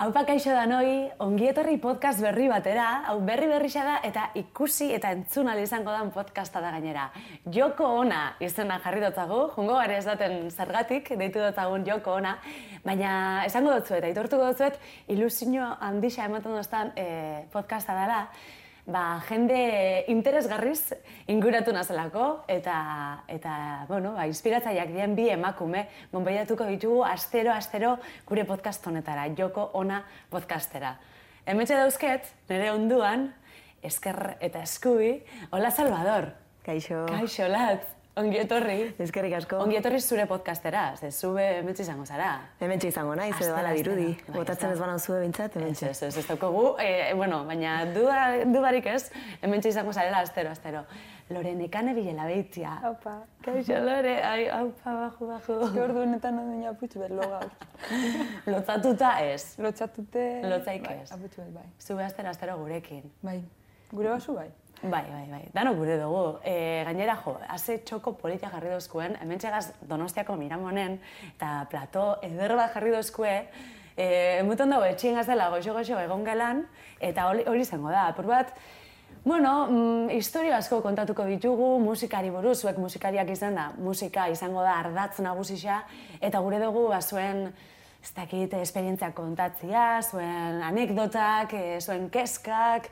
Haupa kaixo da noi, ongietorri podcast berri batera, hau berri berri da eta ikusi eta entzun izango dan podcasta da gainera. Joko ona izena jarri dutzagu, jungo gare ez daten zergatik, deitu dutzagun Joko ona, baina esango dutzuet, eta itortuko dutzuet, ilusio handisa ematen duztan e, podcasta dela, ba, jende interesgarriz inguratu nazelako, eta, eta bueno, ba, inspiratzaileak dien bi emakume, gonbaiatuko ditugu astero, astero, gure podcast honetara, joko ona podcastera. Hemetxe dauzket, nire onduan, esker eta eskubi, hola Salvador. Kaixo. Kaixo, latz. Ongi etorri. Eskerrik asko. Ongi etorri zure podcastera, ze zube hementxe izango zara. Hementxe izango naiz, edo bala dirudi. Bai, Botatzen ez banan zube bintzat, hementxe. Ez, ez, ez, daukogu, eh, bueno, baina dudarik ez, hementxe izango zarela, astero, astero. Lore, nekane bilela behitzia. Haupa. Kaixo, Lore, ai, haupa, baju, baju. Eske ordu honetan hori nina putxu behar loga. Lotzatuta ez. Lotzatute... Lotzaik bai, ez. Aputxu behar, bai. Zube astero, astero gurekin. Bai. Gure basu bai. Bai, bai, bai. Dano gure dugu. E, gainera, jo, haze txoko politia jarri dozkuen, hemen txegaz donostiako miramonen, eta plato eder bat jarri dozkue, e, emuton dago etxien gazela goxo-goxo egon gelan, eta hori, izango da. Por bat, bueno, mm, historia asko kontatuko ditugu, musikari buruz, zuek musikariak izan da, musika izango da ardatz nagusisa, eta gure dugu, ba, zuen, ez dakit, esperientzia kontatzia, zuen anekdotak, e, zuen keskak,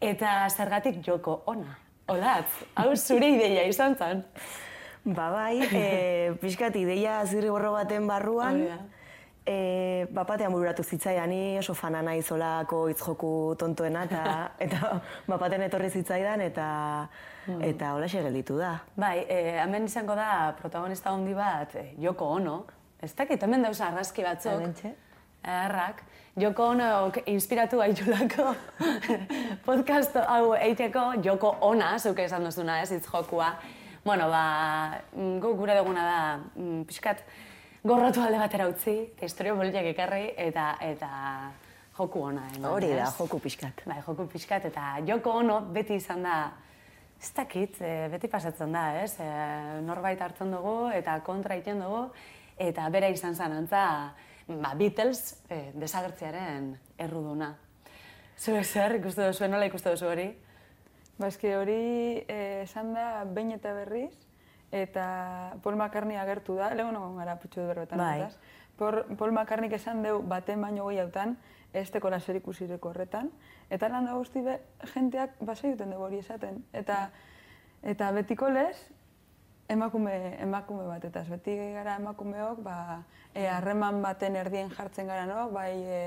Eta zergatik joko ona. Olatz, hau zure ideia izan zen? Ba bai, e, pixkat ideia zirri borro baten barruan, e, bapatean bururatu zitzaidan, ni oso fana nahi zolako itzjoku tontoena, eta, eta bapaten etorri zitzaidan, eta hmm. eta hola gelditu da. Bai, e, hemen izango da protagonista handi bat, joko ono. Ez dakit, hemen dauza argazki batzuk. Errak. Joko honok inspiratu gaitulako podcast hau eiteko joko ona, zuke esan duzuna ez, hitz jokua. Bueno, ba, mm, gu gure duguna da, mm, pixkat, gorrotu alde batera utzi, eta historio politiak ekarri, eta, eta joku ona. Hori da, joku pixkat. Bai, joku pixkat, eta joko ono beti izan da, ez dakit, e, beti pasatzen da, ez? E, norbait hartzen dugu, eta kontra iten dugu, eta bera izan zan, antza, ba, Beatles eh, desagertzearen erruduna. Zer, zer, ikustu duzu, nola ikustu duzu hori? Ba, hori eh, esan da behin eta berriz, eta Paul McCartney agertu da, lehen nagoen gara putxu berbetan. Bai. Paul McCartney esan deu baten baino gehiagotan, ez teko laser ikusireko horretan, eta lan da guzti be, jenteak basa duten dugu hori esaten. Eta, eta betiko lez, emakume, emakume bat, eta beti gara emakumeok, ba, e, harreman baten erdien jartzen gara, no? bai e,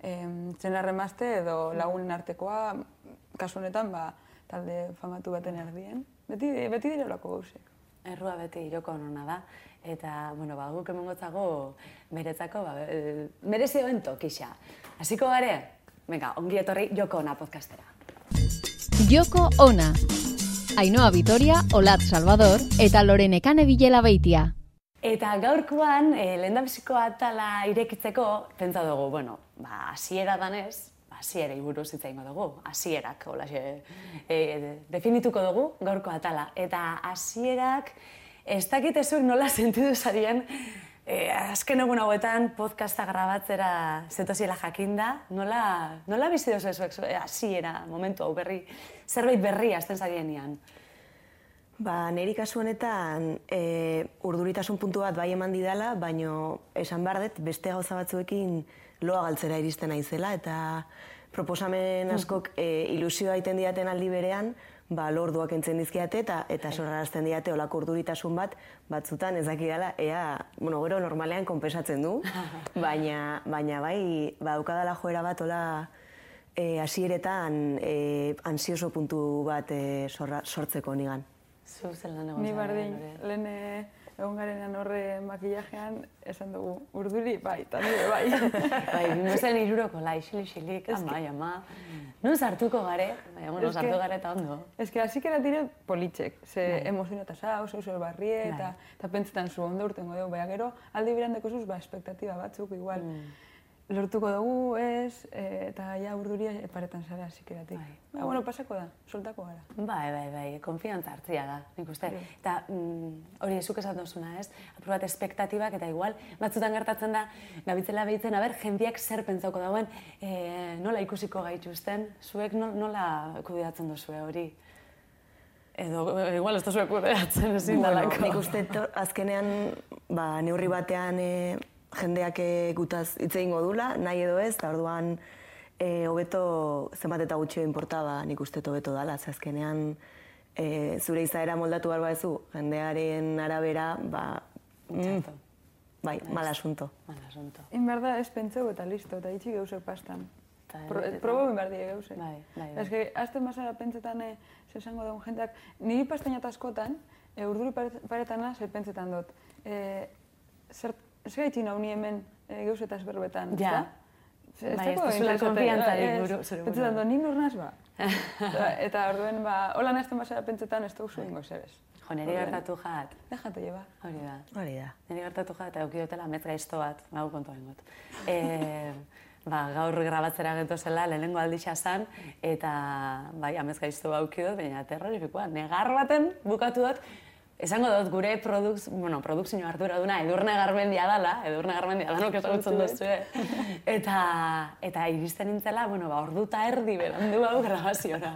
e, zen harremazte edo lagunen artekoa, kasu honetan, ba, talde famatu baten erdien. Beti, beti dira lako gauzek. Errua beti joko nona da, eta, bueno, ba, guk emengotzago beretzako, ba, merezioen tokixa. Hasiko gare, venga, ongi etorri joko ona podcastera. Joko ona, Ainoa Vitoria, Olat Salvador eta Lorenekane Bilela Beitia. Eta gaurkoan, e, lehen da atala irekitzeko, pentsa dugu, bueno, ba, asiera danez, ba, asiera iburu zitzaingo dugu, asierak, hola, e, definituko dugu gaurko atala. Eta asierak, ez dakit nola sentidu zarien, e, azken egun hauetan podcasta grabatzera zetoziela jakinda, nola, nola bizi dozu ezuek, asiera, momentu hau berri, zerbait berri azten zarienean? Ba, niri kasu honetan e, urduritasun puntu bat bai eman didala, baino esan bardet beste gauza batzuekin loa galtzera iristen naizela eta proposamen askok e, ilusioa egiten diaten aldi berean, ba, lorduak entzen dizkiate eta eta sorrarazten diate olako urduritasun bat batzutan ez dela, ea, bueno, gero normalean konpensatzen du, baina, baina bai, ba, daukadala joera bat ola e, asieretan e, ansioso puntu bat e, sortzeko nigan. Zu zen lan egon Ni bardin, lehen eh, egon garenan horre makillajean, esan dugu, urduri, bai, eta nire, bai. bai, nuzen iruroko lai, xili, xilik, ama, ama. Nun sartuko gare, bai, bueno, sartu gare eta ondo. Ez que, hasi kera dire politxek, ze bai. emozio eta zau, zeu zeu barrie, bai. eta, eta pentsetan zu ondo urtengo dugu, bai, gero, aldi birandeko zuz, ba, espektatiba batzuk, igual. Mm. Lortuko dugu ez, e, eta ja urduria paretan zara zikeratik. Bai. Ba, bueno, pasako da, soltako gara. Bai, bai, bai, konfiantza hartzia da, nik uste. Eta mm, hori esuk esan duzuna, ez? Apur bat espektatibak eta igual, batzutan gertatzen da, gabitzela behitzen, aber, jendiak zer pentsauko dauen, e, nola ikusiko gaituzten, zuek nol- nola kudeatzen duzue hori? Edo, igual ez da zuek kudeatzen ezin Bueno, dalako. nik uste to- azkenean, ba, neurri batean e, jendeak gutaz hitz egingo dula, nahi edo ez, eta orduan e, hobeto zenbat eta gutxio inporta, ba, nik uste hobeto dala, ze azkenean e, zure izaera moldatu behar badezu, jendearen arabera, ba, mm, bai, mal asunto. Mal asunto. In behar da, ez pentseu eta listo, eta itxi gauzek pastan. Pro, probo behar die gauzek. Bai, bai, bai. Ez que, azten basara pentsetan, e, ze esango daun jendeak, niri pastainat askotan, e, urduri paret- paretana, ze pentsetan dut. E, zer, ez gaitxi nau ni hemen e, gauzetaz berbetan, Ja. ezta? Ze- Bai, ez duzula konfiantzarik ez, buru- zure Pentsetan buruan. dut, ni nor naz ba. eta, eta orduen, ba, hola nazten basara pentsetan ez dugu ingo zer ez. Jo, niri gertatu jat, Dejate lleva. hori da. Hori da. Niri gertatu jat, eta euki dutela metz gaizto bat, hau kontu bengot. E, ba, gaur grabatzera geto zela, lehenengo aldixa zan, eta bai, amez gaizto bauki dut, baina terrorifikoa. Negar baten bukatu dut, esango dut gure produk, bueno, produkzio ardura duna edurne garmendia dala, edurne garmendia danok ezagutzen duzu, eta, eta iristen nintzela, bueno, ba, ordu eta erdi berandu hau grabaziora.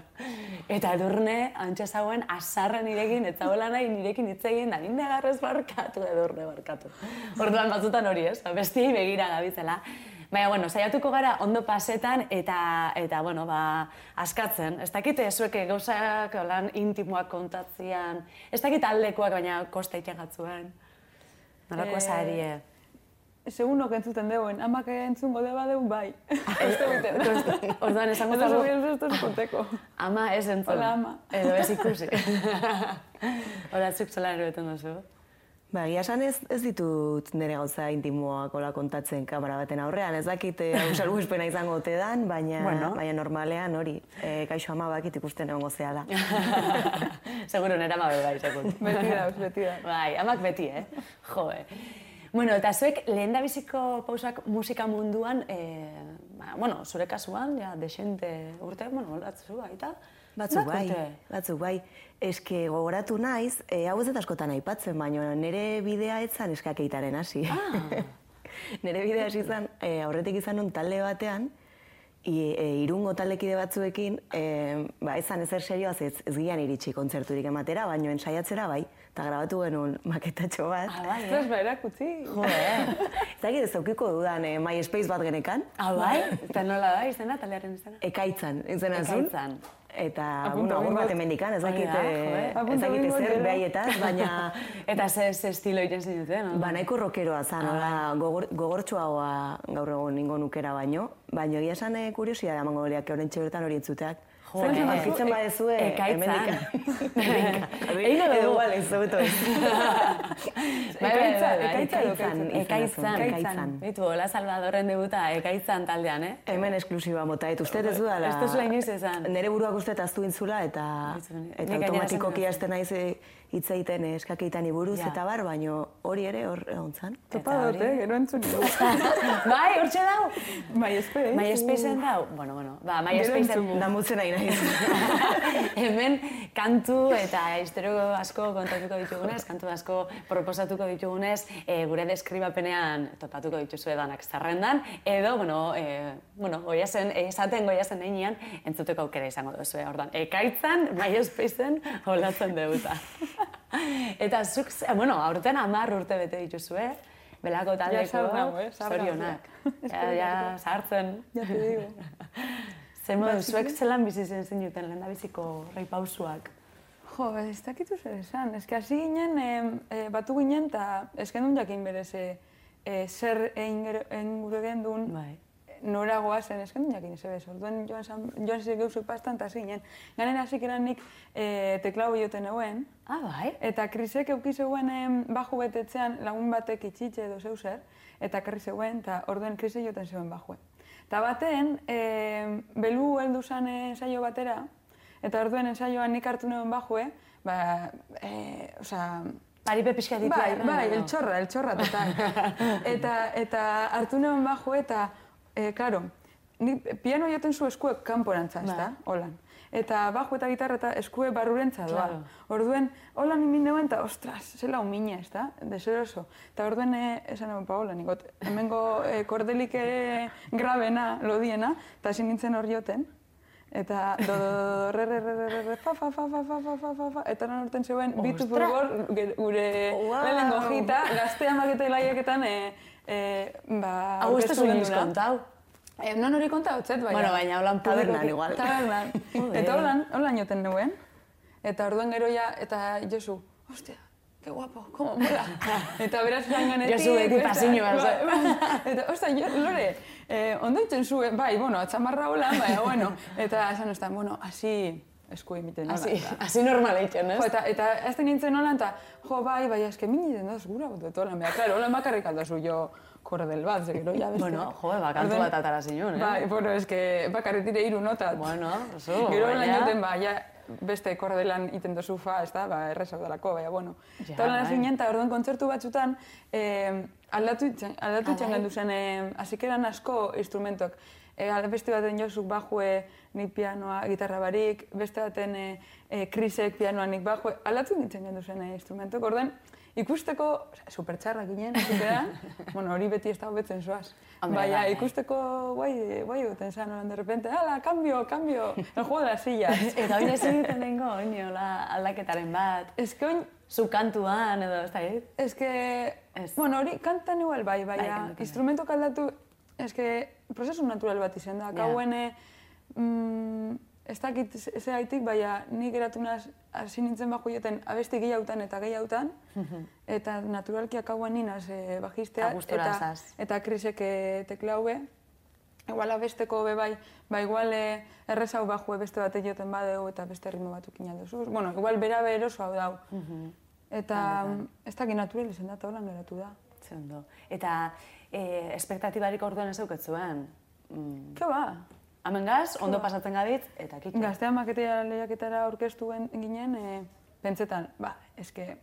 Eta edurne, antxe zauen, azarren nirekin, ez zagoela nahi nirekin hitz egin, da ninde garrez barkatu, edurne barkatu. Orduan batzutan hori ez, ba, bestiei begira gabitzela. Baina, bueno, saiatuko gara ondo pasetan eta, eta bueno, ba, askatzen. Ez dakite zueke gauzak lan intimoak kontatzean, ez dakit aldekoak, baina kosta itxagatzuen. Nolako Eh, esarie. Segun nok entzuten deuen, amak entzungo deba deu bai. Ez dute. Orduan esango zago, ez dut konteko. ama ez entzun. Hola, ama. Edo ez ikusi. Hola, zuk zelan erbeten duzu. Ba, egia esan ez, ez ditut nire gauza intimoak hola kontatzen kamera baten aurrean. Ez dakit eh, hau salbuespena izango ote dan, baina, Bueno. baina normalean hori. E, kaixo ama bakit ikusten egongo zehala. Seguro nera ma bai, segun. Beti da, beti da. Bai, amak beti, eh? Jo, eh? Bueno, eta zuek lehen da biziko pausak musika munduan, eh, bueno, zure kasuan, ja, desente urte, bueno, batzu baita. Zenbat bai, urte? batzuk bai. Eske gogoratu naiz, e, hau ez askotan aipatzen, baina nire bidea etzan eskakeitaren hasi. Ah. nire bidea hasi izan, e, aurretik izan nun talde batean, i, e, irungo taldekide batzuekin, e, ba, ezan ezer serioaz ez, ez gian iritsi kontzerturik ematera, baino ensaiatzera bai, eta grabatu genuen maketatxo bat. Ah, bai, Ostras, eh? ba, erakutsi. Jo, eh? Ez dakit ez aukiko dudan e, MySpace bat genekan, Ah, bai? Eta nola da izena, taldearen izena? ekaitzan, izena zuen. Ekaitzan. Eta, Apunta bueno, agur bat emendikan, ez dakit, da, eh, ez dakit gero. behaietaz, baina Eta ze, ze estilo iten zinuten, no? ba, nahiko rokeroa zan, Ah, hola, gogor, gogortxoagoa gaur egon ningo nukera baino, baina egia esan eh, kuriosia da mango horiak horrentxe bertan hori entzuteak. Jo, Zer, eh, aurkitzen badezue, ekaitzan. hemendikan. Egingo dugu. Edo igual, ez hobeto ez. Bai, bai, bai, bai. Ekaitza edo Ekaitzan, ekaitzan? Ekaitzan, ekaitzan. Bitu, hola Salvadorren debuta ekaitzan taldean, eh? Hemen esklusiba mota, eta uste ez dudala... Ez duzula inoiz esan. Nere buruak uste eta aztu intzula, eta, automatikoki hasten naiz eh, hitz egiten eh, eskakeitani buruz, Ja. eta bar, baino hori ere hor egon zan. Topa dut, eh, gero entzun dugu. bai, hortxe dau! MySpace. MySpaceen dau? Bueno, bueno, ba, MySpaceen... entzungo. Damutzen nahi naiz. Hemen kantu eta historio asko kontatuko ditugunez, kantu asko proposatuko ditugunez, e, gure deskribapenean topatuko dituzue danak zerrendan, edo, bueno, e, bueno, goiazen, esaten goiazen einean, entzuteko aukera izango duzue, ordan. Ekaitzan, MySpaceen, holatzen debuta. eta zuk, ze- bueno, aurten amar urte bete dituzue, belako taldeko, eh, nago. zorionak. Ja, ja, sartzen. Ja te digo. Zer modu, zuek zelan bizi zen zinuten lehen biziko rei pausuak? Jo, ez dakitu zer esan. Ez que hasi ginen, e, e, batu ginen, eta genuen jakin berez e, e, zer egin gero- egin Bai. Nora goazen, ez genuen jakin ez ebez. Orduan joan, zan, joan zire geuzuk pastan, eta hasi ginen. Ganen hasi nik e, teklau joten euen, Ah, bai? Eta Krisek euki zegoen em, baju betetzean lagun batek itxitxe edo zeu zer, eta karri zegoen, eta orduen Krisek joten zegoen bajue. Eta baten, e, belu heldu zan ensaio batera, eta orduen ensaioan nik hartu nuen bajue, ba, e, osea, Paripe pixka ditu. Bai, bai, el txorra, el txorra, total. eta, eta hartu nuen baju eta e, claro, ni piano joten zu eskuek kanporantza, ez da? Bai. Holan. Eta bajo eta gitarra eta eskue barrurentza doa. Claro. Orduen, hola nimin neuen, eta ostras, zela umine, ez da? Deseroso. Eta orduen, eh, esan egon paola, nikot, hemengo eh, kordelik eh, grabena, lodiena, eta hasi nintzen hor joten. Eta do, do, do, do, re, re, re, re, re, re, fa, fa, fa, fa, fa, fa, fa, fa, fa, eta nan urten zegoen, bitu furgor, gure Wow! lehenengo jita, gaztea makete laieketan, e, e, ba, Hau ez da inoiz genuela. kontau. Eh, non hori konta hotzet, baina. Bueno, baina holan Tabernan igual. Tabernan. Eta holan, holan joten nuen. Eta orduan gero ja, eta Josu, hostia, qué guapo, como mola. eta beraz langanetik. Josu beti bai, bai. Eta, ostia, jo, Lore, eh, ondo itzen zuen, bai, bueno, atzamarra hola, baina, bueno. Eta esan ostan, bueno, así esku emiten nola. Así, eta- así normala itxen, ez? Jo, eta, eta azten nintzen holan, eta, jo, bai, bai, eske min egiten duz, gura, dut holan, beha, claro, holan bakarrik aldazu jo kordel bat, ze gero, ja, beste. Bueno, jo, ba, kantu Orduan- bat atara zinun, eh? Bai, bueno, eske bakarrik dire hiru nota. Bueno, oso, Gero lan baina- joten, ba, ja, beste kordelan iten dozu fa, ez da, ba, errez hau dalako, baina, bueno. Ja, Eta holan bai. ginen, eta orduan kontzertu batzutan, eh, aldatu itzen, aldatu itzen Alai. gendu zen, eh, azikeran asko instrumentok. E, beste baten josuk bajue, nik pianoa, gitarra barik, beste baten e, e, krisek pianoa nik bajue, aldatu nintzen gendu zen e, instrumentok. Orduan, ikusteko, osea, supertxarrak ginen, azikeran, bueno, hori beti ez da hobetzen zoaz. Baina, bai. ikusteko guai, guai duten zan, de repente, ala, cambio, cambio, el juego de las sillas. Eta hori ez egiten dengo, oin, aldaketaren bat. Ez que oin, Zu kantuan edo, ez da ez que, bueno, hori kantan igual bai, Bai, baina bai. instrumento kaldatu, ez que, prozesu natural bat izen da, Ja. kauen, mm, ez dakit ze gaitik, baina nik geratu naz, hasi nintzen bajo joten abesti gehiautan eta gehiautan, eta naturalki akauen ninaz e, bajistea, A gustora eta, zaz. eta krisek e, teklaue, Igual abesteko be bai, ba igual eh, errezau bajue beste bate joten badeu eta beste ritmo batuk inalduzuz. Bueno, igual bera be eroso hau dau. Eta ez dakit natural izan da, eta holan geratu da. Ze ondo. Eta e, espektatibarik orduan ez zuen. Mm, Ke ba? Hemen gaz, ondo pasatzen gabit, eta kike. Gaztea maketea lehiaketara gen- ginen, e, pentsetan, ba, eske,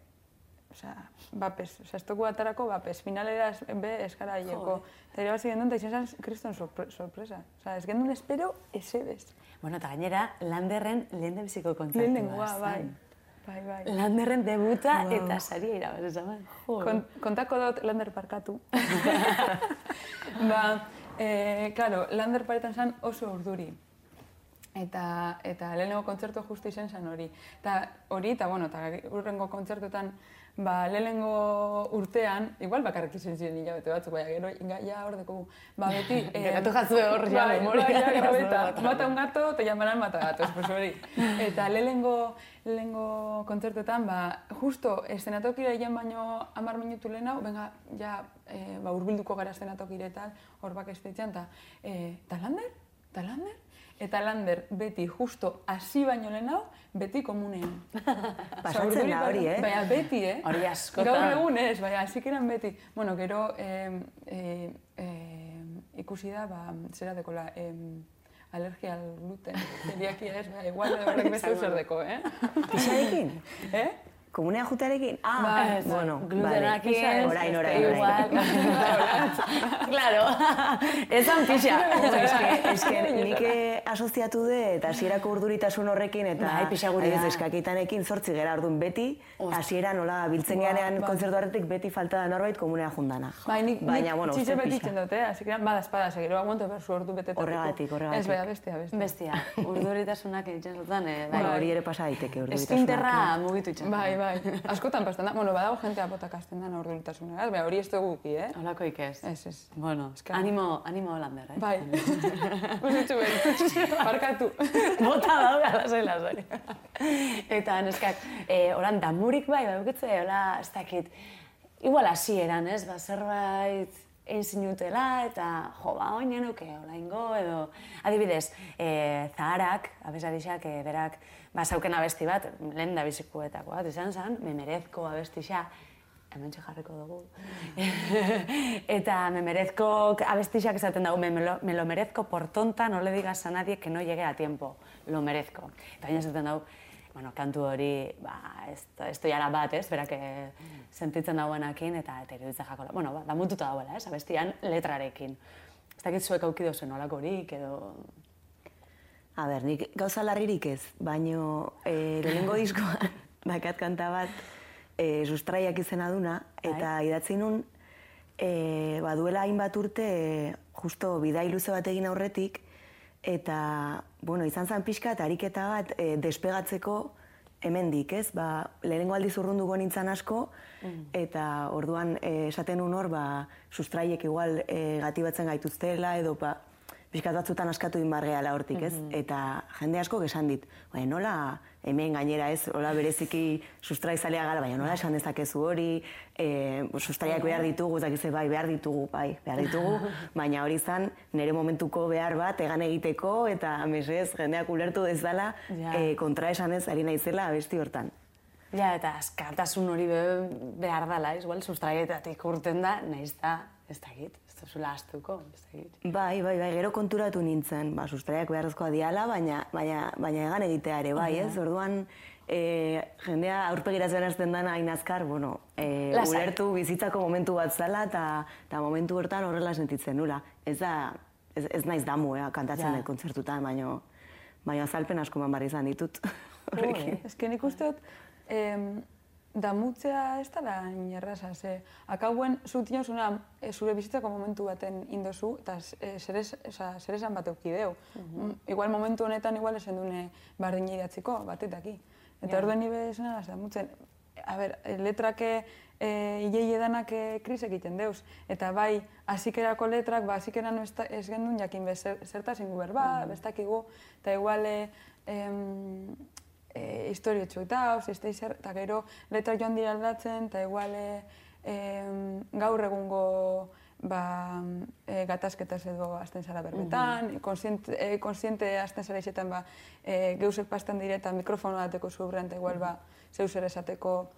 osea, bapes, osea, estoku atarako bapes, finalera es, be eskara hileko. Eta irabazi gendun, eta izan zen kriston sorpre, sorpresa. Osea, ez gendun espero, esebez. Bueno, eta gainera, Landerren lehen da biziko. Lehenengoa, zen. bai. Bai, bai. Landerren debuta eta saria irabazi zaman. Kon, kontako dut Lander parkatu. ba, e, claro, Lander paretan zen oso urduri. Eta, eta lehenengo kontzertu justu izen zen hori. Eta hori, eta bueno, eta urrengo kontzertuetan, ba, lehenengo urtean, igual bakarrik izen ziren hilabete batzuk, baina gero, inga, ja hor dekogu, ba, beti... eh, Geratu jatzue hor, ja, bai, memoria. Bai, ja, gero eta, Gazo bat. mata un gato, te llamarán mata gatos, pues hori. Eta lehenengo, lehenengo kontzertuetan, ba, justo eszenatokira ian baino amar minutu lehenau, benga, ja, e, ba, urbilduko gara eszenatokire eta hor bak estetxean, eta, e, ta lander? Eta lander beti justo hasi baino lehenau, beti komunean. Pasatzen da hori, eh? Baina beti, eh? Hori askotan. Gaur egun ez, baina hasikeran beti. Bueno, gero eh, eh, eh, ikusi da, ba, zera dekola, eh, alergia al gluten, celiakia ez, ba, igual horrek beste eh? Pixarekin? eh? Komunea jutarekin? Ah, Bai, bueno, Glutenakin, vale. Orain, orain, igual. orain. claro, esan pixa. eske, eske nik eh, asoziatu de eta hasierako urduritasun horrekin eta Bai, pixaguria. adibidez, eskakitanekin zortzi gara orduan beti hasiera nola biltzen Ba, geanean bai. kontzertu horretik beti falta da norbait komunea jundana. Bai, nik, Baina, nik bueno, txitxe beti pixa. itzen dut, eh? Así que, bada espada, segero aguanto behar zu ordu betetatuko. Horregatik, horregatik. Ez, baina bestia, bestia. Bestia, urduritasunak egiten zutan, eh, bai. Bueno, hori ere pasa daiteke urduritasun. Eskinterra mugitu itxan. Bai, bai. Askotan pastan da. Bueno, badago jentea botak hasten da urduritasunera, baina hori ez dugu guki, eh? Holako ikez. Ez, ez. Bueno, que- animo, animo Lander, eh? Bai. Usitxu behar. Barkatu. Bota daude, lasai, lasai. Eta neskak, eh, oran damurik bai, bai, ukitze, hola, ez dakit, igual hasieran, ez, ba, zerbait egin zinutela, eta jo, ba, oinen nuke, hola ingo, edo, adibidez, eh, Zaharak, abesarixak, eh, berak, ba, zauken abesti bat, lehen da bizikuetako bat, izan zen, memerezko abestixa, hemen jarriko dugu. eta me merezco abestixak esaten dago, me, me, lo, me lo merezco por tonta, no le digas a nadie que no llegue a tiempo, lo merezco. Eta baina esaten dago, bueno, kantu hori, ba, ez, ez doiara bat, ez, berak eh, sentitzen dauenakin, eta eta jakola. Bueno, ba, damututa dauela, ez, abestian letrarekin. ez dakit zuek aukido zen olakorik edo... A ber, nik gauza larririk ez, baino e, lehenengo diskoan bakat kanta bat e, sustraiak izena duna, eta Bai. idatzi nun, e, baduela hainbat urte, e, justo bidai luze bat egin aurretik, eta, bueno, izan zen pixka eta ariketa bat e, despegatzeko hemendik, ez? Ba, lehenengo aldiz urrundu nintzen asko, eta orduan e, esaten nun hor, ba, sustraiek igual e, gati batzen gaituztela, edo ba, pixkat batzutan askatu egin bargeala hortik, ez? Eta jende asko esan dit, baina nola hemen gainera ez, hola bereziki sustraizalea gara, baina nola esan dezakezu hori, e, sustraiak behar ditugu, ez dakize, bai, behar ditugu, bai, behar ditugu, baina hori izan nire momentuko behar bat egan egiteko, eta mesez jendeak ulertu dezala Ja. e, kontra esanez ari naizela abesti hortan. Ja, eta askatasun hori be, behar dala, igual, sustraietatik urten da, nahiz da, ez dakit, ez duzula astuko. Bai, bai, bai, gero konturatu nintzen, ba, sustraiak beharrezkoa diala, baina, baina, baina egan egitea ere, bai, ez? Orduan, e, jendea aurpegiratzen hasten dana hain azkar, bueno, e, ulertu bizitzako momentu bat zela, eta momentu hortan horrela sentitzen nula. Ez da, ez, ez naiz damu, eh, kantatzen Ja. kontzertutan, baina, baina azalpen asko man barri izan ditut. horrekin. Ez que nik uste dut, em, damutzea ez dela inerraza, ze akauen zutio zuna e, zure bizitzako momentu baten indozu, eta e, zerez, oza, zeresan bat eukideu. Mm, Igual momentu honetan igual esen dune bardin idatziko, batetaki. Eta Ja. orduen nire esena damutzen. A ber, e, letrake e, ilei edanak e, kris egiten deuz. Eta bai, hasikerako letrak, ba, hasikeran ez, da- gendun jakin bez, zer, zertaz ingu berba, mm. bestakigu, eta igual, e, em, e, historio txuta, ziste zer, eta gero letra joan dira aldatzen, eta igual e, gaur egungo ba, e, gatazketaz edo azten zara berbetan, konsiente, e, konsiente azten zara izetan ba, e, geusek pastan direta mikrofono dateko zu eta igual ba, zeu zer esateko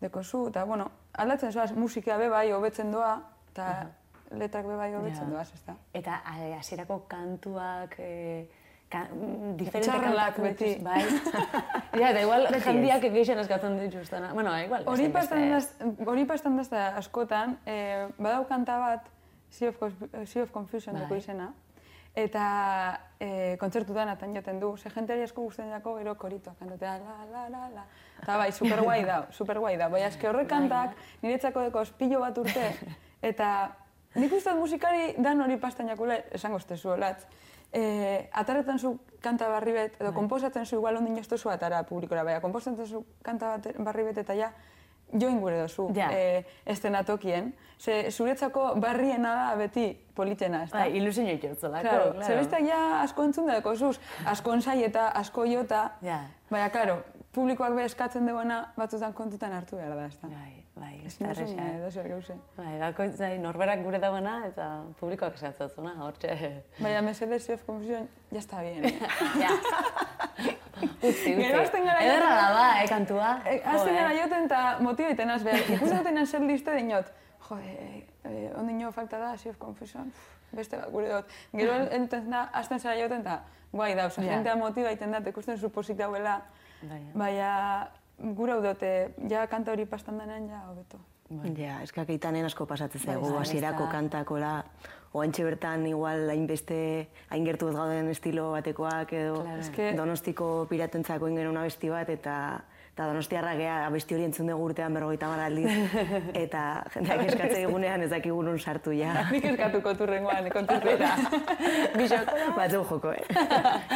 deko zu, eta bueno, aldatzen zoaz musika be bai hobetzen doa, eta letrak be bai hobetzen Ja. doaz, ez da. Eta hasierako kantuak, e, ka, mm, diferente Txarrelak beti. Bai. ja, eta igual jandiak egiten eskatzen dituztena. Bueno, igual. Hori pastan beste- da, hori pastan da askotan, eh, badau kanta bat, Sea of, sea of Confusion Bai. izena, eta eh, kontzertutan atan joten du, ze jenteari asko gusten jako gero koritoa kantatea, la, la, la, la. Eta bai, super guai da, super guai da. Bai, eske horrek kantak, niretzako deko ospilo bat urte, eta nik uste musikari dan hori pastan jakule, esango zu olatz. Eh, ataretan zu kanta barri bet, edo konposatzen zu igual ondin joztu zu atara publikora, baina konposatzen zu kanta bat barri bet eta ja, join gure dozu Ja. eh, estenatokien. Ze zuretzako barriena da beti politena, ez da? Bai, ilusio ikertzolako, Claro, claro. ze ja asko entzun da zuz, asko ensai eta asko jota, Ja. baina, claro, publikoak be eskatzen duena batzutan kontutan hartu behar da, ez da. Bai, bai, ez da erresa. gauze. Bai, bakoitzai norberak gure dagoena eta publikoak esatzuna, hortxe. Baina, Mercedes Sea of Confusion, ya está bien. eh. ja. Utzi, utzi. Gero hasten gara Ederra joten- da ba, eh, kantua. Eh, Hasten Jo, gara eh. joten eta motibaiten az behar. Ikusten duten zer liste dinot. Jode, eh, eh, ondino falta da, Confusion, pff, beste bat gure dut. Gero entzen da, hasten zara joten eta guai da, oza, jentea motibaiten da, ikusten zu pozik dauela. Bai, Baina, gure hau dute, ja kanta hori pastan denean, ja, hobeto. Ja, eskak eitanen asko pasatzen Bai, zaigu, bai, hasierako kantakola, oantxe bertan igual hainbeste, hain gertu ez gauden estilo batekoak edo Claro. Donostiko piratentzako ingen una abesti bat eta eta donostiarra gea abesti hori entzun dugu urtean berrogeita mar aldiz eta jendeak eskatze digunean ez dakigu nun sartu ja. Nik eskatuko turrengoan, kontzertuera. Batzu joko, eh?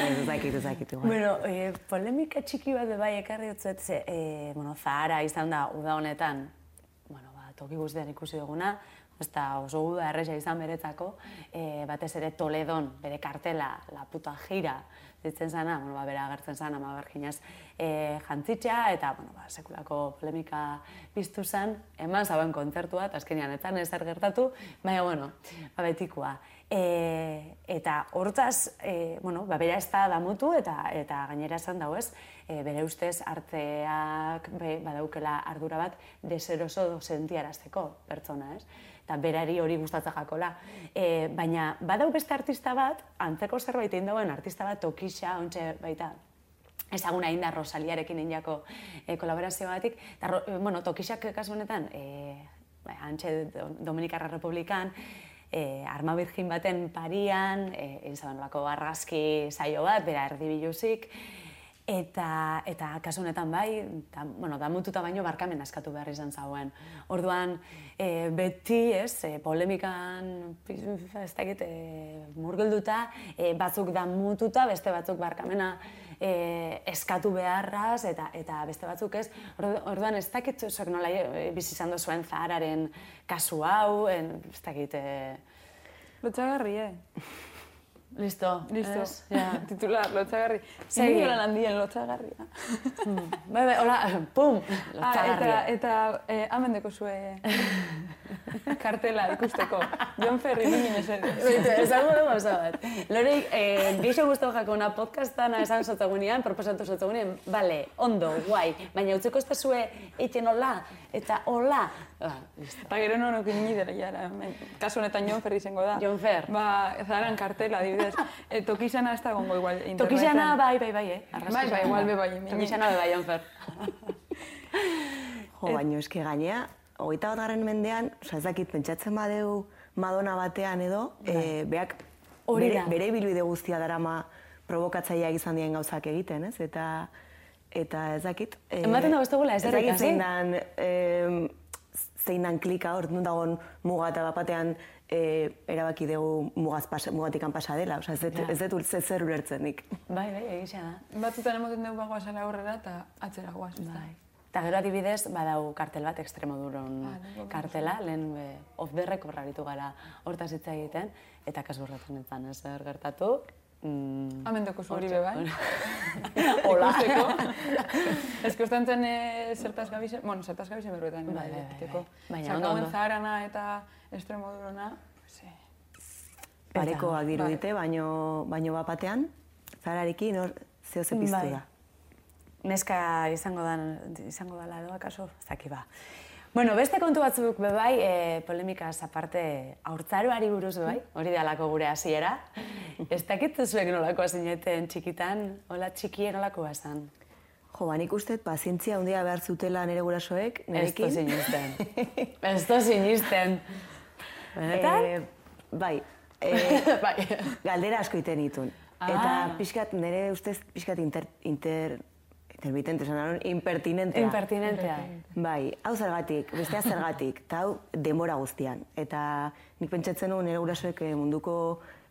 ez dakit, ez dakit. Bueno, eh, polemika txiki bat bai ekarri dut ze, eh, bueno, Zahara izan da uda honetan, bueno, ba, toki guztien ikusi duguna, ez da oso uda erresa izan beretzako, eh, batez ere Toledon, bere kartela, la puta gira, ditzen zana, bueno, ba, bera agertzen zana, ma berginaz, eh, jantzitxea, eta, bueno, ba, sekulako polemika piztu zen, eman zauen kontzertua, eta azkenean etan ezer gertatu, baina, bueno, ba, betikoa. E, eta hortaz, e, bueno, ba, bera ez da damutu eta eta gainera esan dago ez, e, bere ustez arteak be, badaukela ardura bat deseroso sentiarazteko pertsona, ez? Eta berari hori gustatzen jakola. E, baina badau beste artista bat, antzeko zerbait egin dagoen artista bat tokisa, ontxe baita, ezaguna egin da Rosaliarekin egindako e, kolaborazioagatik. Eta, ro- e, bueno, tokisak kasu honetan, e, ba, antxe Do- Dominikarra Republikan, e, arma birgin baten parian, e, egin zaban argazki saio bat, bera erdibiluzik, Eta, eta kasu honetan bai, da, bueno, da mututa baino barkamen askatu behar izan zauen. Orduan, e, beti, ez, e, polemikan, ez dakit, e, murgilduta, e, batzuk da mututa, beste batzuk barkamena e, eskatu beharraz, eta, eta beste batzuk ez. Orduan, ez dakit, zuek nola e, bizizan zuen zahararen kasu hau, en, ez dakit... E... Lotxagarri, eh? Listo. Listo. Es, ja. Titular, lotxagarri. Segi. Zingi handien lotxagarria. Hmm. Bai, bai, hola, pum, lotxagarria. Ah, eta, eta eh, amendeko zue kartela ikusteko. John Ferry, nini mesede. Baitu, esango dugu oso bat. Lori, eh, geixo guztu jako una podcastana esan sotzagunean, proposatu sotzagunean, bale, ondo, guai, baina utzeko ez da zue eitzen hola, eta hola. Ah, eta gero no nokin nini dela jara, kasu honetan John Ferry zengo da. John Fer. Ba, zaran kartela, adibidez. E, tokizana ez da gongo igual interneten. Tokizana bai, bai, bai, eh? Bai, bai, igual be bai. Tokizana bai, John Fer. jo, baina eske gainea, hogeita bat garren mendean, oza, ez dakit, pentsatzen badeu Madonna batean edo, e, beak bere, bere bilbide guztia darama provokatzaia izan dien gauzak egiten, ez? Eta, eta ez dakit... E, Ematen da guztogula, ez dakit, zein dan, zein dan klika hor, nun dagoen muga eta batean e, erabaki dugu mugaz pasa, mugatikan pasa dela, oza, ez dut ja. ez dut zer ulertzen nik. Bai, bai, egizia da. Batzutan emoten dugu bagoa zela aurrera eta atzera guaz, bai. Eta gero adibidez, badau kartel bat, Extremoduron ah, kartela, lehen e, off the record gara hortaz hitz egiten, eta kasurratu nintzen ez zer gertatu. Mm, Amendoko zu hori bebai. Hola. Ez que ustean zen e, zertaz gabizen, bueno, zertaz gabizen berruetan. Bai, bai, bai, bai. Baina ondo, ondo. zaharana eta Extremodurona, sí. Parekoak dirudite, baino, baino bapatean, zahararekin hor zeo piztu bai. da neska izango da izango dela edo akaso, ez ba. Bueno, beste kontu batzuk bebai, e, polemika aparte aurtzaroari buruz bebai, hori da lako gure hasiera. Ez dakit zuek nolako zineten txikitan, hola txikien nolako esan. Jo, ba, nik uste, pazientzia handia behar zutela nire gurasoek, nirekin. Ez sinisten. Ez to sinisten. Benetan? E, bai. E, bai. Galdera asko iten ditun. Ah. Eta pixkat, nire ustez, pixkat inter, inter Intermitente, esan impertinentea. Impertinentea. Bai, hau zergatik, bestea zergatik, eta hau denbora guztian. Eta nik pentsatzen nuen nire gurasoek eh, munduko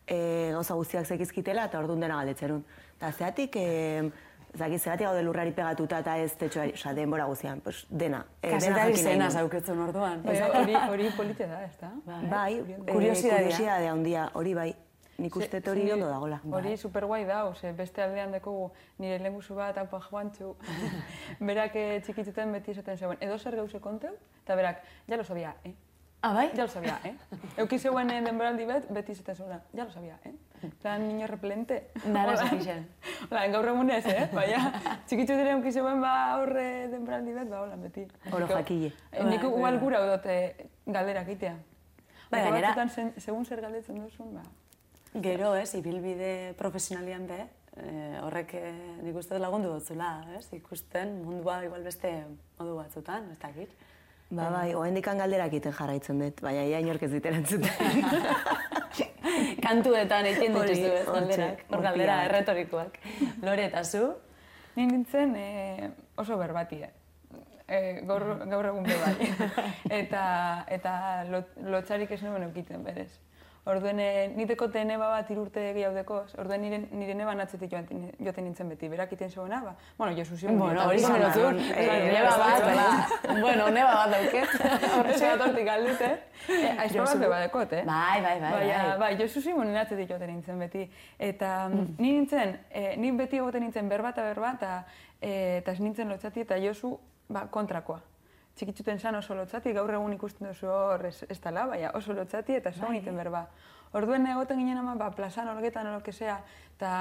e, gauza guztiak zekizkitela, eta orduan dena galdetzen nuen. Eta zeatik, e, zaki, zeatik gaude lurrari pegatuta eta ez tetxoari, oza, denbora guztian, pues, dena. E, Kasetari zena zauketzen orduan. Hori, hori polite da, ez da? Bai, bai kuriosidadea handia, hori bai. Nik uste hori ondo dagoela. Hori bai. super guai da, ose, beste aldean dekogu nire lenguzu bat, hau joantzu, berak eh, txikituten beti esaten zeuen, edo zer gauze konteu, eta berak, ja lo sabia, eh? Ah, bai? Ja lo sabia, eh? Euki zeuen eh, denboraldi bet, beti esaten zeuen, ja lo sabia, eh? Plan, niño repelente. Nara zekixen. Hola, gaur egunez, eh? Baina, txikitzu dire euki zeuen ba aurre denboraldi bet, ba, hola, beti. Oro jakile. Eh, nik igual gura udote galderak itea. Bai, gainera. Segun zer galdetzen duzun, ba, Gero, ez, ibilbide profesionalian be, e, horrek e, nik uste lagundu dutzula, ez, ikusten mundua igual beste modu batzutan, ez dakit. Ba, bai, oen dikan galderak iten jarraitzen dut, baina ia inork ez zuten. Kantuetan egin dituzu ez galderak, hor galdera erretorikoak. Lore eta zu? Nintzen e, oso berbatia. E, gaur, gaur egun be bai. eta, eta lot, lotxarik ez nuen eukiten berez. Orduen, eh, niteko neba bat irurte gehiago deko, orduen nire, nire neba natzetik joaten nintzen beti, berak iten zegoena, ba, bueno, Josu zion. Bueno, hori zen dut, neba bat, ba, bueno, neba bat dauket. Horrez bat hortik aldut, eh? Aizpa bat beba dekot, eh? Bai, bai, bai. Bai, bai, Josu zion natzetik joaten nintzen beti. Eta mm. ni nintzen, eh, ni beti egoten nintzen berba eta berba, eta eh, ez nintzen lotzati, eta Josu ba, kontrakoa txikitzuten zan oso lotzati, gaur egun ikusten duzu hor ez, ez tala, baina oso lotzati eta zau bai. berba. Orduen egoten ginen ama, ba, plazan olgetan olo kesea, eta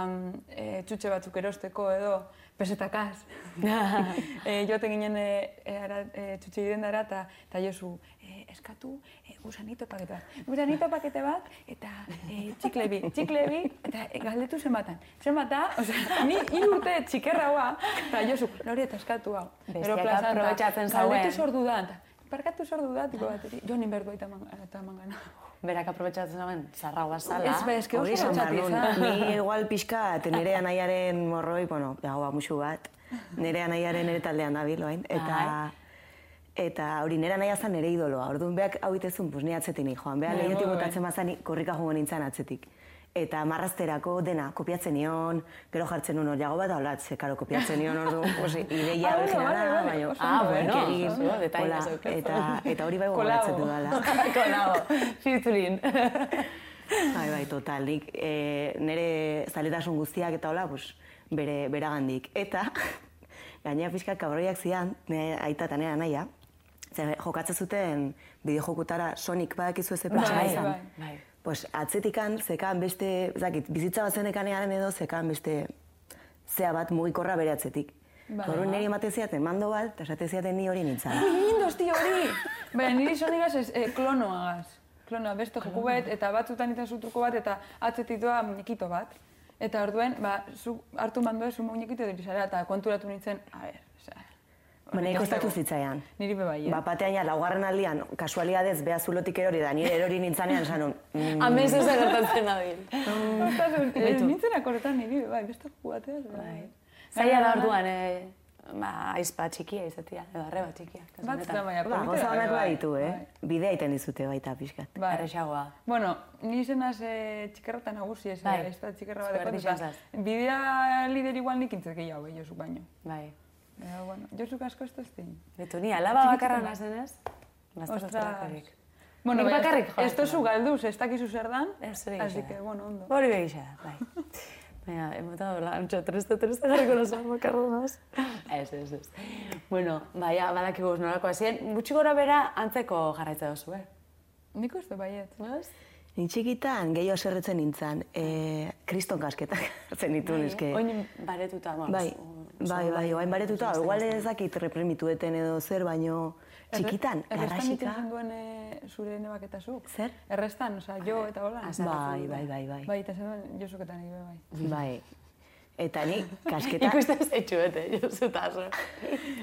e, txutxe batzuk erosteko edo, pesetakaz. e, joten ginen e, e, e, txutxe dara, eta jozu, e, eskatu, e, gusanito pakete bat. Gusanito pakete bat, eta e, txiklebi, txiklebi, eta e, galdetu zenbatan. Zenbata, osea, ni urte txikerra hoa, eta jozu, nori eta eskatu hau. Bestiak aprobetsatzen zauen. Galdetu sordu da, parkatu sordu da, tipo bateri, jo nin berdu eta mangana. berak aprobetsatzen zuen zarra guazala. Ez, ba, eske oso. Ni igual pixka, nire anaiaren morroi, bueno, dagoa musu bat, nire anaiaren ere taldean dabil, oain, eta... Eta hori nire anaia zen nire idoloa, orduan behak hau itezun, pues ni atzetik ni joan, beha bai. botatzen bazan korrika joan nintzen atzetik. Eta marrazterako dena, kopiatzen nion, gero jartzen nun jago bat, hola, ze, karo, kopiatzen nion, orduan, pues, ideia Ah, bueno, originala, vale, vale, baina, Ah, eh? bueno, ondo, detaile hola, eta, eta hori bai gogoratzen dudala. Kolabo, featuring. Bai, bai, total, nik e, nire zaletasun guztiak eta hola, pues, bere, beragandik. Eta, gainera pixka kabroiak zian, nire aita eta nire anaia, ze jokatzen zuten bideojokutara Sonic badakizu ez Bai, izan. bai. Bai. Pues atzetikan zekan beste, zakit, bizitza bat zenekanean edo zekan beste zea bat mugikorra bere atzetik. Bai. Horren niri ematen ziaten mando bat, eta esaten ziaten ni hori nintzen. Ui, lindos, tio, hori! Baina niri sonigaz ez, eh, klonoagaz. Klonoa, beste joku bat, eta batzutan iten zutruko bat, eta atzetik doa muñekito bat. Eta orduen, ba, zu hartu mandoa zu muñekito dirizara, eta konturatu nintzen, a ber, osea... Ba, niri hori kostatu ez dago. zitzaian. Niri be bai, eh? Ba, batean ja, laugarren aldian, kasualiadez, beha zulotik erori da, nire erori nintzanean esan nun, mm, Amez ez gertatzen nabil. Ostasun, eh, nintzen akorretan niri be bai, beste joku bateaz, bai. Zaila da orduan, eh, ba, aizpa txikia izatea, edo arreba txikia. kasu Batzutan honetan. baina, Ba, goza honak bai, baditu, eh? bai. Bidea iten dizute baita pixkat. Bai. Erresagoa. Bueno, ni zenaz e, txikerrata nagusi ez, Bai. ez da txikerra bat Zu dekot, berdin eta zaz. bidea lider igual nik gehiago, eh, Josuk baino. Bai. Baina, bueno, Josuk asko ez da ezin. Betu ni, alaba bakarra nazenez, Ostras. Ostras. Bueno, Nik bakarrik ez tozu galduz, ez dakizu zer dan, Ez hori así que, bueno, ondo. Hori begisa da, bai. Baina, emota dola, antxo, treste, treste jarriko nazo, bakarra naz. Ez, ez, ez. Bueno, baina, badakigu ez nolako hasien, gutxi gora bera antzeko jarraitza duzu, eh? Nik uste baiet. Ez? Ni txikitan gehiago zerretzen nintzen, e, kriston kasketak hartzen dituen, eske. Oin baretuta, bueno, Bai, bai, bai, oain baretuta, oso- igual ez dakit repremitueten edo zer, baino txikitan, Errestan garrasika. zenduen e, zure nebaketa zuk? Zer? Errestan, osea, jo eta hola. Bai, bai, bai, bai. Bai, eta zenduen Josuketan nire bai. Bai. Eta ni kasketa, Ikusten zaitxu bete, Josu eta aso.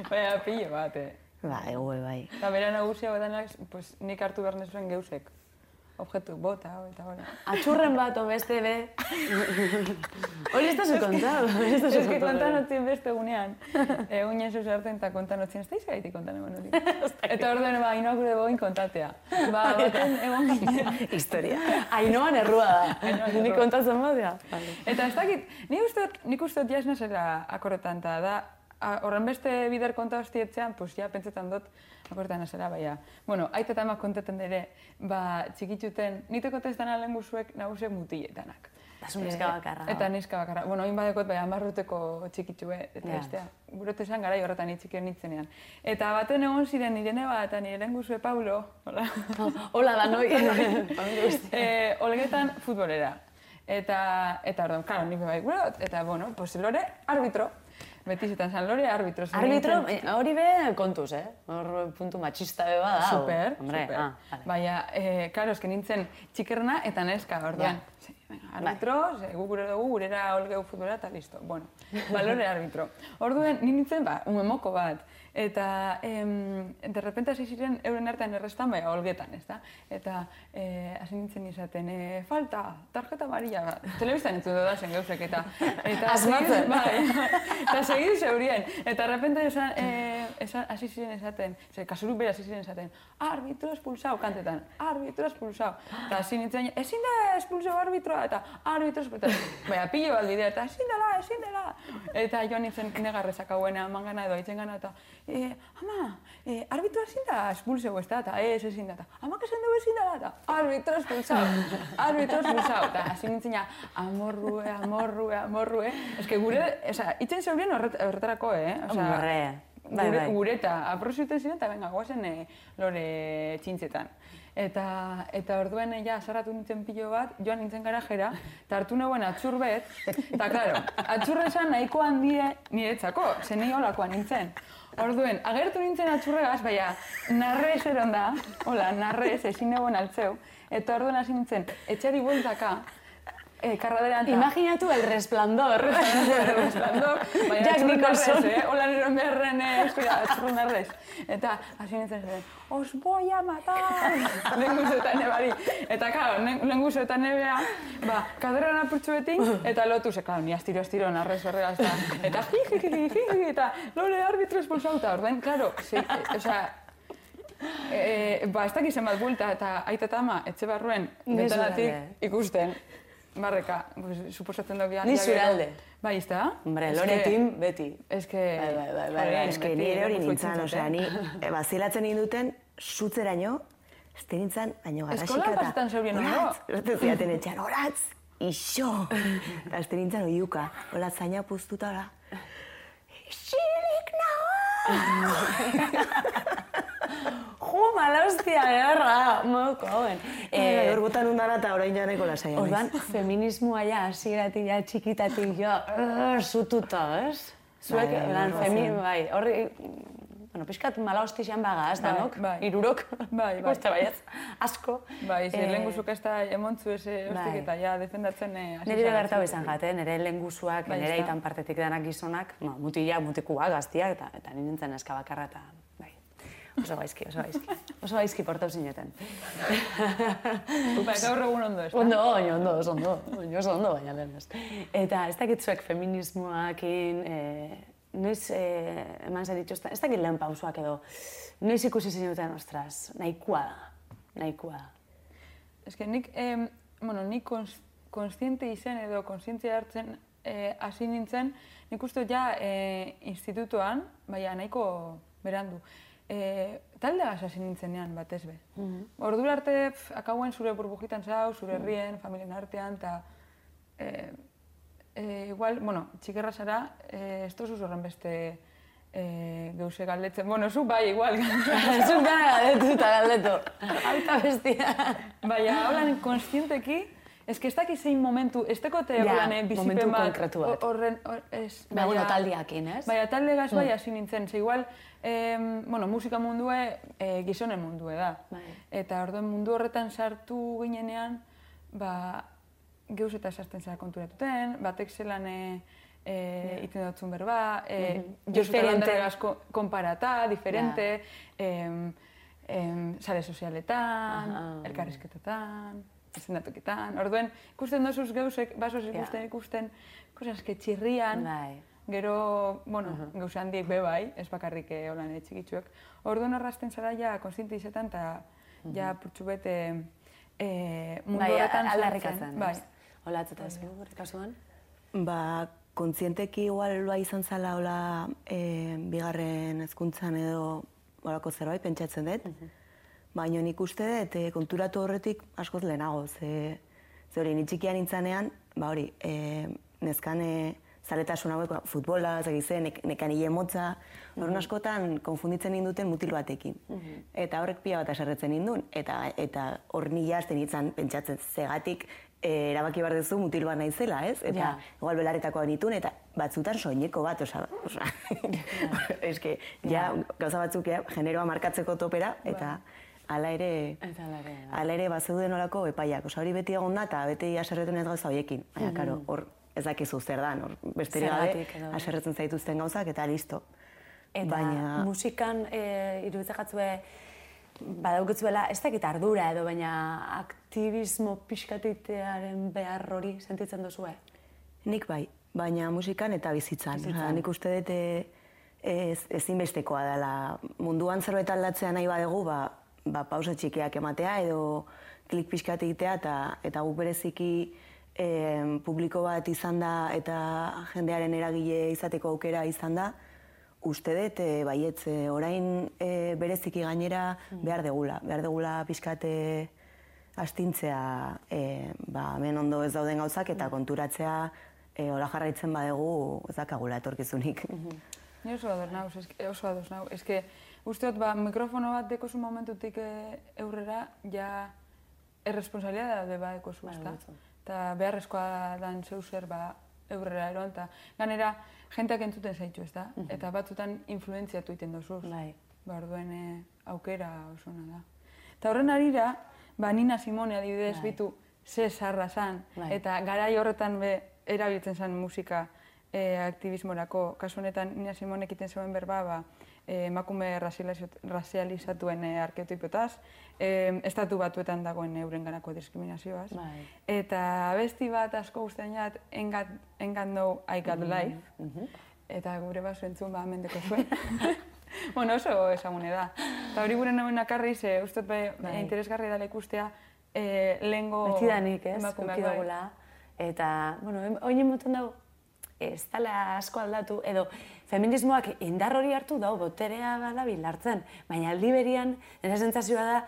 Baina, pillo bat, eh. bai, gue, bai. Eta bera nagusia pues, nik hartu behar nezuen geusek. Objektu, bota, eta hola. Atxurren bat, o beste be. Hori ez da zu hori ez que kontan otzien beste egunean. Egunean zuz hartzen eta kontan otzien, ez da izagaitik kontan egon hori. Eta orduen, ba, inoak gure boin kontatea. Ba, baten egon ginen. Historia. Ainoan errua da. Ainhoan Ni errua. kontatzen badea. Eta ez dakit, nik uste nik uste jasna zela akorretan, eta da, horren beste bider konta hostietzean, pues ja pentsetan dut akorretan zela, baina. Bueno, aita eta kontaten ere, ba, txikituten, niteko testan lehen guzuek nagusiek mutietanak. Da zu neska bakarra. Eta neska bakarra. Bueno, hain badekot, bai, amarruteko txikitxue, eta Ja. bestea. Gure esan gara horretan itxikien nintzenean. Eta baten egon ziren nirene bat, eta nire lehen guzue Paulo, hola, Hola da noi. Eh, olgetan futbolera. Eta, eta orduan, karo, nik bai eta, bueno, pues lore, arbitro. Beti zetan zan, lore, arbitro. Arbitro, eh, hori be kontuz, eh? Hor puntu machista be bada. hau. Super, Hombre, super. ah, vale. Baina, eh, karo, eske nintzen txikerna eta neska, orduan. Venga, arbitro, ze, gu gure dugu, gurera olgeu futbola eta listo. Bueno, balore arbitro. Orduen, ni nintzen, ba, umemoko bat. Eta, em, de repente hasi ziren euren artean errestan, baina olgetan, ez da? Eta, eh, hasi nintzen izaten, eh, falta, tarjeta amarilla, ba, telebistan entzun da zen gauzek, eta... eta Asmatzen. segidu- Bai, eta segidu zeurien. Eta de repente esan, eh, esan, hasi ziren esaten, ze, kasuruk bera hasi ziren esaten, arbitro espulsau, kantetan, arbitro espulsau. Eta hasi nintzen, ezin da espulsau arbitroa, eta arbitro espulsau. Baina, pilo bat bidea, eta ezin dela, ezin dela. Eta joan nintzen negarrezak hauena, mangana edo aitzen gana, eta, e, ama, e, arbitro ezin da espulsau, ez da, eta ez ezin da, eta, amak esan dugu ezin dela, eta, arbitro espulsau, arbitro espulsau. Eta hasi nintzen ja, amorrue, amorrue, amorrue. Que gure, oza, itzen zeurien horret, horretarako, eh? Osea, Hombre, bai, gure, bai. gure eta aproxiuten ziren, eta venga, guazen e, lore txintzetan. Eta, eta orduen ja, sarratu nintzen pilo bat, joan nintzen garajera, eta hartu nagoen atxur bet, eta klaro, atxurre esan nahiko handie niretzako, zen ni holakoa nintzen. Orduen, agertu nintzen atxurregaz, baina narrez eron da, hola, narrez, ezin egon altzeu, eta orduen hasi nintzen, etxari bueltaka, Eh, karraderanta. Imaginatu el resplandor. el resplandor. Baina Jack Nicholson. eh? Hola nero berren, eh? Eskura, txurrundarrez. Eta, hasi nintzen zen, os voy a matar! lehen guzetan ebari. Eta, karo, lehen guzetan ebea, ba, kaderan apurtzuetin, eta lotu, ze, karo, ni astiro, astiro, narrez berrera, eta, eta, hi, hi, hi, eta, lore, arbitro espulsauta, orden, karo, zi, e, osea, E, ba, ez dakizen bat bulta eta aita eta ama etxe barruen zure ikusten. Barreka, pues, suposatzen dugu Ni zure alde. Bai, ez da? Hombre, loretin beti. Ez que... Bai, bai, bai, bai, bai, Ez que beti ni ere hori nintzen, osea, ni bazilatzen ninduten, zutzeraino, ez da nintzen, baino garrasika Eskolan pasetan zeubien ondo? Oratz, ez ziaten etxean, oratz, iso! Eta ez da nintzen oiuka, hola zaina puztuta, hola, isilik Jo, mala hostia, erra, moko, hauen. Eh, hor botan undana eta orain janeko lasaia. Ordan, feminismoa ja, hasieratik ja, txikitatik jo, zututa, ez? Zuek, Bai, bai, lan, bai, femi, bai. bai, horri, bueno, pixkat mala hostixan baga, ez Bai, danok, bai. irurok, Bai, bai. uste baietz, asko. Bai, ze Eh, lehen guzuk ez da emontzu eze bai. ostik eta ja defendatzen eh, Nire gertau zure. izan jate, nire lenguzuak, Bai, nire aitan partetik danak gizonak, no, mutilak, mutikuak, gaztiak, eta, eta nintzen eska bakarra, eta, bai, oso gaizki, oso gaizki. Oso gaizki portau zineten. Bai, gaur egun ondo ez? Ondo, ondo, ondo, oso ondo, ondo, oso ondo, baina lehen ez. Eta ez dakit zuek feminismoakin, e, noiz e, eman zen dituzten, ez dakit lehen pausuak edo, noiz ikusi zinuten, ostras, nahikoa da, nahikoa da. Ez que nik, em, bueno, nik kons, konstiente izen edo konstientzia hartzen eh, hasi nintzen, nik uste ja eh, institutuan, baina nahiko berandu, eh, talde gaz hasi nintzenean batez be. Ordura arte, pf, akauen zure burbujitan zau, zure herrien, familien artean, eta eh, eh, igual, bueno, txikerra zara, eh, ez tozu horren beste eh, geuse galdetzen. Bueno, zu bai, igual. Zuk dana galdetu eta galdetu. Alta bestia. Baina, holan, konstienteki, ez que ez dakiz zein momentu, ez tekote Ja, holan, eh, bizipen bat, horren, hor, ez, Ba, bueno, taldeakin, ez? Baina talde gaz bai hasi nintzen, ze igual, em, bueno, musika mundue eh, gizonen mundue da. Bai. Eta orduan mundu horretan sartu ginenean, ba, geuz eta sartzen zara konturatuten, batek zelan e, e, iten dutzun berba, e. Josu eta Diferente. Landarregaz ko- konparata, diferente, em, em, sare sozialetan, Aha. elkarrizketetan, izendatuketan. Orduen, ikusten dozuz geuzek, basoz ikusten, ikusten, cosas que txirrian, Bai. Gero, bueno, gauza handiek be bai, ez bakarrik eh, holan eh, txikitsuek. Orduan horrazten zara ja konstiente izetan eta ja purtsu bete eh, mundu Bai, horretan aldarrikatzen, Bai. Hola, atzeta ez gure kasuan? Ba, kontzienteki igual bai izan zala hola e, bigarren hezkuntzan edo horako zerbait pentsatzen dut. Baina nik uste dut e, konturatu horretik askoz lehenago, ze, ze hori ni txikian nintzanean, ba hori, e, nezkan e, zaletasun hauek, ba, futbola, ez egize, nek, nekan hile motza, horren askotan konfunditzen ninduten mutil batekin. Eta horrek pila bat aserretzen nindun, eta, eta hor nila hasten nintzen pentsatzen zegatik e, erabaki behar duzu mutil bat naizela, ez? Eta Ja. igual belarretakoa nituen, eta batzutan soineko bat, osa, osa, eske, ja, gauza batzuk, ja, generoa markatzeko topera, eta hala hala ere, hala ere bazeuden olako epaiak, osa hori beti egon da, eta beti aserretu ez gauza horiekin. Baina, karo, hor ez dakizu zer dan, hor besterik gabe, aserretzen zaituzten gauzak, eta listo. Eta Baina- musikan e, iruditzen jatzue, badaukizuela, ez dakit ardura edo, baina aktivismo pixkatitearen behar hori sentitzen duzue? Nik bai, baina musikan eta bizitzan. Bizitzan. Osea, nik uste dut eh, ez, ezinbestekoa dela. Munduan zerbait aldatzea nahi badegu, ba, ba pausa txikiak ematea edo klik pixkat egitea eta, eta guk bereziki eh, publiko bat izan da eta jendearen eragile izateko aukera izan da, uste dut eh, baietz eh, orain eh, bereziki gainera behar degula. Behar degula pixkat eh, astintzea eh, ba, hemen ondo ez dauden gauzak eta konturatzea eh, hola jarraitzen badegu ez dakagula etorkizunik. Ni oso ados eske, oso ados nau. Eske, uste dut, ba, mikrofono bat dekozu momentutik eh, eurrera, ja erresponsabilidade bat dekozu, Bai, ezta? Eta beharrezkoa dan zeu zer, ba, eurrera eron, eta ganera, jenteak entzuten zaitu, ezta? Eta batzutan influentziatu iten dozuz. Bai. Ba, orduen eh, aukera oso ona da. Eta horren arira, ba, Nina Simone adibidez Bai. bitu, ze sarra zan, Bai. eta garai horretan be erabiltzen zen musika e, aktivismorako. Kasu honetan, Nina Simonek iten zuen berba, ba, e, emakume razializat- razializatuen e, arkeotipotaz, e, estatu batuetan dagoen euren ganako diskriminazioaz. Bai. Eta besti bat asko guztien jat, engat, engat no I got life, eta gure basu entzun ba mendeko zuen. bueno, oso ezagune da. Eta hori gure nagoen akarri, ze uste be, Bai. interesgarri dela ikustea, e, lehengo... Betidanik, ez? emakumeak bai. Eta, bueno, oinen moten dago, ez dala asko aldatu, edo feminismoak indar hori hartu dau, boterea badabil hartzen, baina aldi berian, nire sentsazioa da,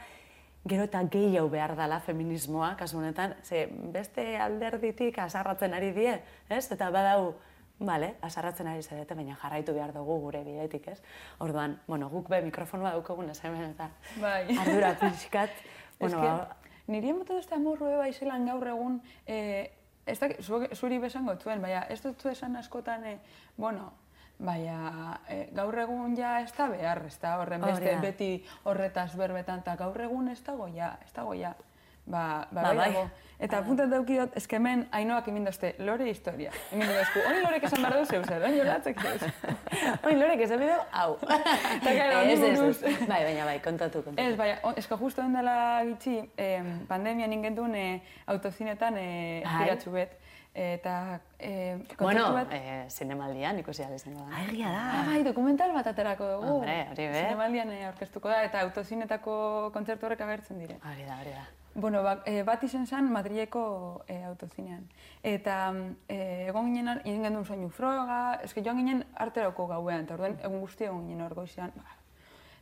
gero eta gehiago behar dala feminismoa, kasu honetan, ze beste alderditik asarratzen ari die, ez? Eta badau, Bale, asarratzen ari zarete, baina jarraitu behar dugu gure bidetik, ez? Orduan, bueno, guk be mikrofonoa daukagun hemen eta Bai. ardura pixkat, bueno, ba, niri emotu duzte amorru eba izelan gaur egun, eh, ez da, zuri besango zuen, baina ez dut esan askotan, eh, bueno, baina eh, gaur egun ja ez da behar, ez da horren beste da. beti horretaz berbetan, eta gaur egun ez dago ja, ez dago ja. Ba, ba, Ba, bai bai. Eta apuntat dauki dut, eske hemen ainoak emin dozte, lore historia. Emin dozku, hori lorek esan behar duzu, zer, oin jolatzek duzu. Oin lorek esan bideo, hau. claro, honi Ez, ez, buruz. Bai, baina bai, kontatu, kontatu. Ez, baina, o- eska justo den dela gitxi, eh, pandemian ingendun eh, autozinetan eh, Bai. jiratxu bet. Eta eh, Bueno, bat... eh, zinemaldian ikusi izango da. Egia da. Ah, bai, dokumental bat aterako dugu. Hombre, hori be. Zinemaldian eh, aurkeztuko da, eta autozinetako kontzertu horrek agertzen dire. Hori da, hori da. Bueno, ba, e, bat izen zen Madrileko e, autozinean. Eta e, egon ginen, egin gendun soinu froga, eske joan ginen arterako gauean, eta orduan egun guzti egon ginen hor goizean, ba,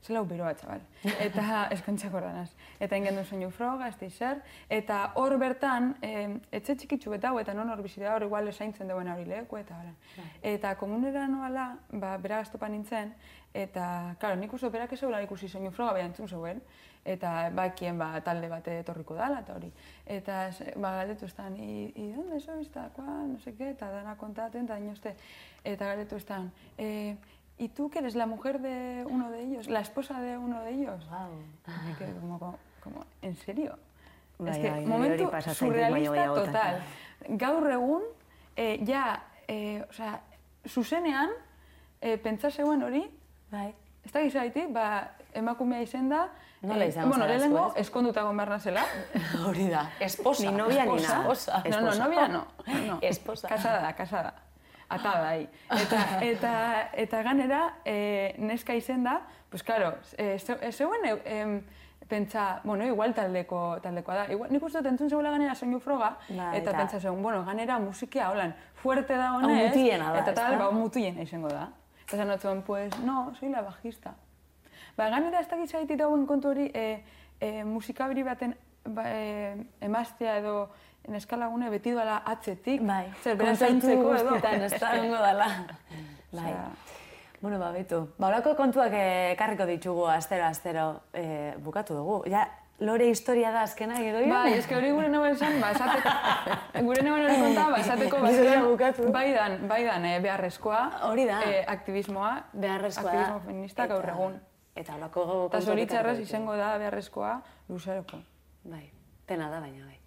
zela beroa, txabal. Eta eskontzak ordanaz. Eta egin gendun soinu froga, ez zer. Eta hor bertan, e, etxe txikitsu beta hau, eta non hor bizi da, hor igual esaintzen duen hori leku, eta hola. Eta komunera noala, ba, bera gaztopa nintzen, eta, claro, nik uste berak ez ikusi soinu froga, baina entzun zegoen, eta bakien ba, talde bate etorriko dala, eta hori. Eta ba, galdetu estan, i, i donde sois, eta kuan, no qué, eta dana kontaten, eta dinoste, eta galdetu estan, eh, ¿y tú que eres la mujer de uno de ellos, la esposa de uno de ellos? Wow. Y quedé como, como, como, ¿en serio? Bai, es que, bai, momentu surrealista gehiagotan. total. Gaur egun, eh, ja, eh, o sea, zuzenean, eh, pentsa zegoen hori, Bai. Ez da gizaitik, ba, emakumea izen da, Nola izango bueno, zara lehenengo, eskonduta egon behar nazela. Hori da. Esposa. Ni novia ni. Esposa. No, no, novia no. no. Esposa. Kasada da, kasada. Atada ahí. Eta, eta, eta ganera, e, neska izen da, pues claro, e, ze- zeuen e, em, pentsa, bueno, igual taldeko, taldekoa da. Igual, nik uste dut entzun zegoela ganera soinu froga, Bai, eta eta- pentsa zegoen, bueno, ganera musikia, holan, fuerte da honez, mutiena da, eta tal, ba, mutiena izango da. Eta zan zuen, pues, no, soy la bajista. Ba, ganera ez dakit zaitit dauen kontu hori, e, e, musikabri baten ba, e, emaztea edo neskalagune beti doala atzetik. Bai. Zer, bera Kontzertu zaintzeko edo. ez da egongo dala. Bai. Bueno, ba, betu. Ba, kontuak ekarriko ditugu astero, astero eh, bukatu dugu. Ja, lore historia da azkena edo Bai, eske hori gure neuen zen, ba, esateko, gure neuen hori konta, ba, esateko, ba, Historia zen, bukatu. baidan, baidan, eh, beharrezkoa, Hori da. eh, aktivismoa, beharrezkoa da. aktivismo feminista gaur Eta- egun. Eta holako Eta kontuak zoritxarrez ekarriko izango da beharrezkoa luzeroko. Bai, pena da baina bai.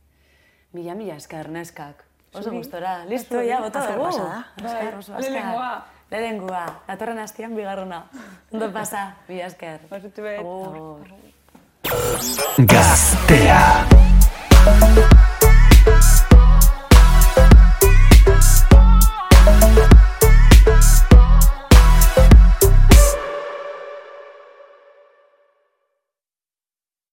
Mila, mila esker neskak. Oso gustora. Listo, ja, bota Azkar dugu. pasada. Azkar, Bai, oso azkar. lehenengoa. Lehenengoa. Datorren astian bigarruna. Ondo pasa, mila esker. Pasutxu bet. Gaztea.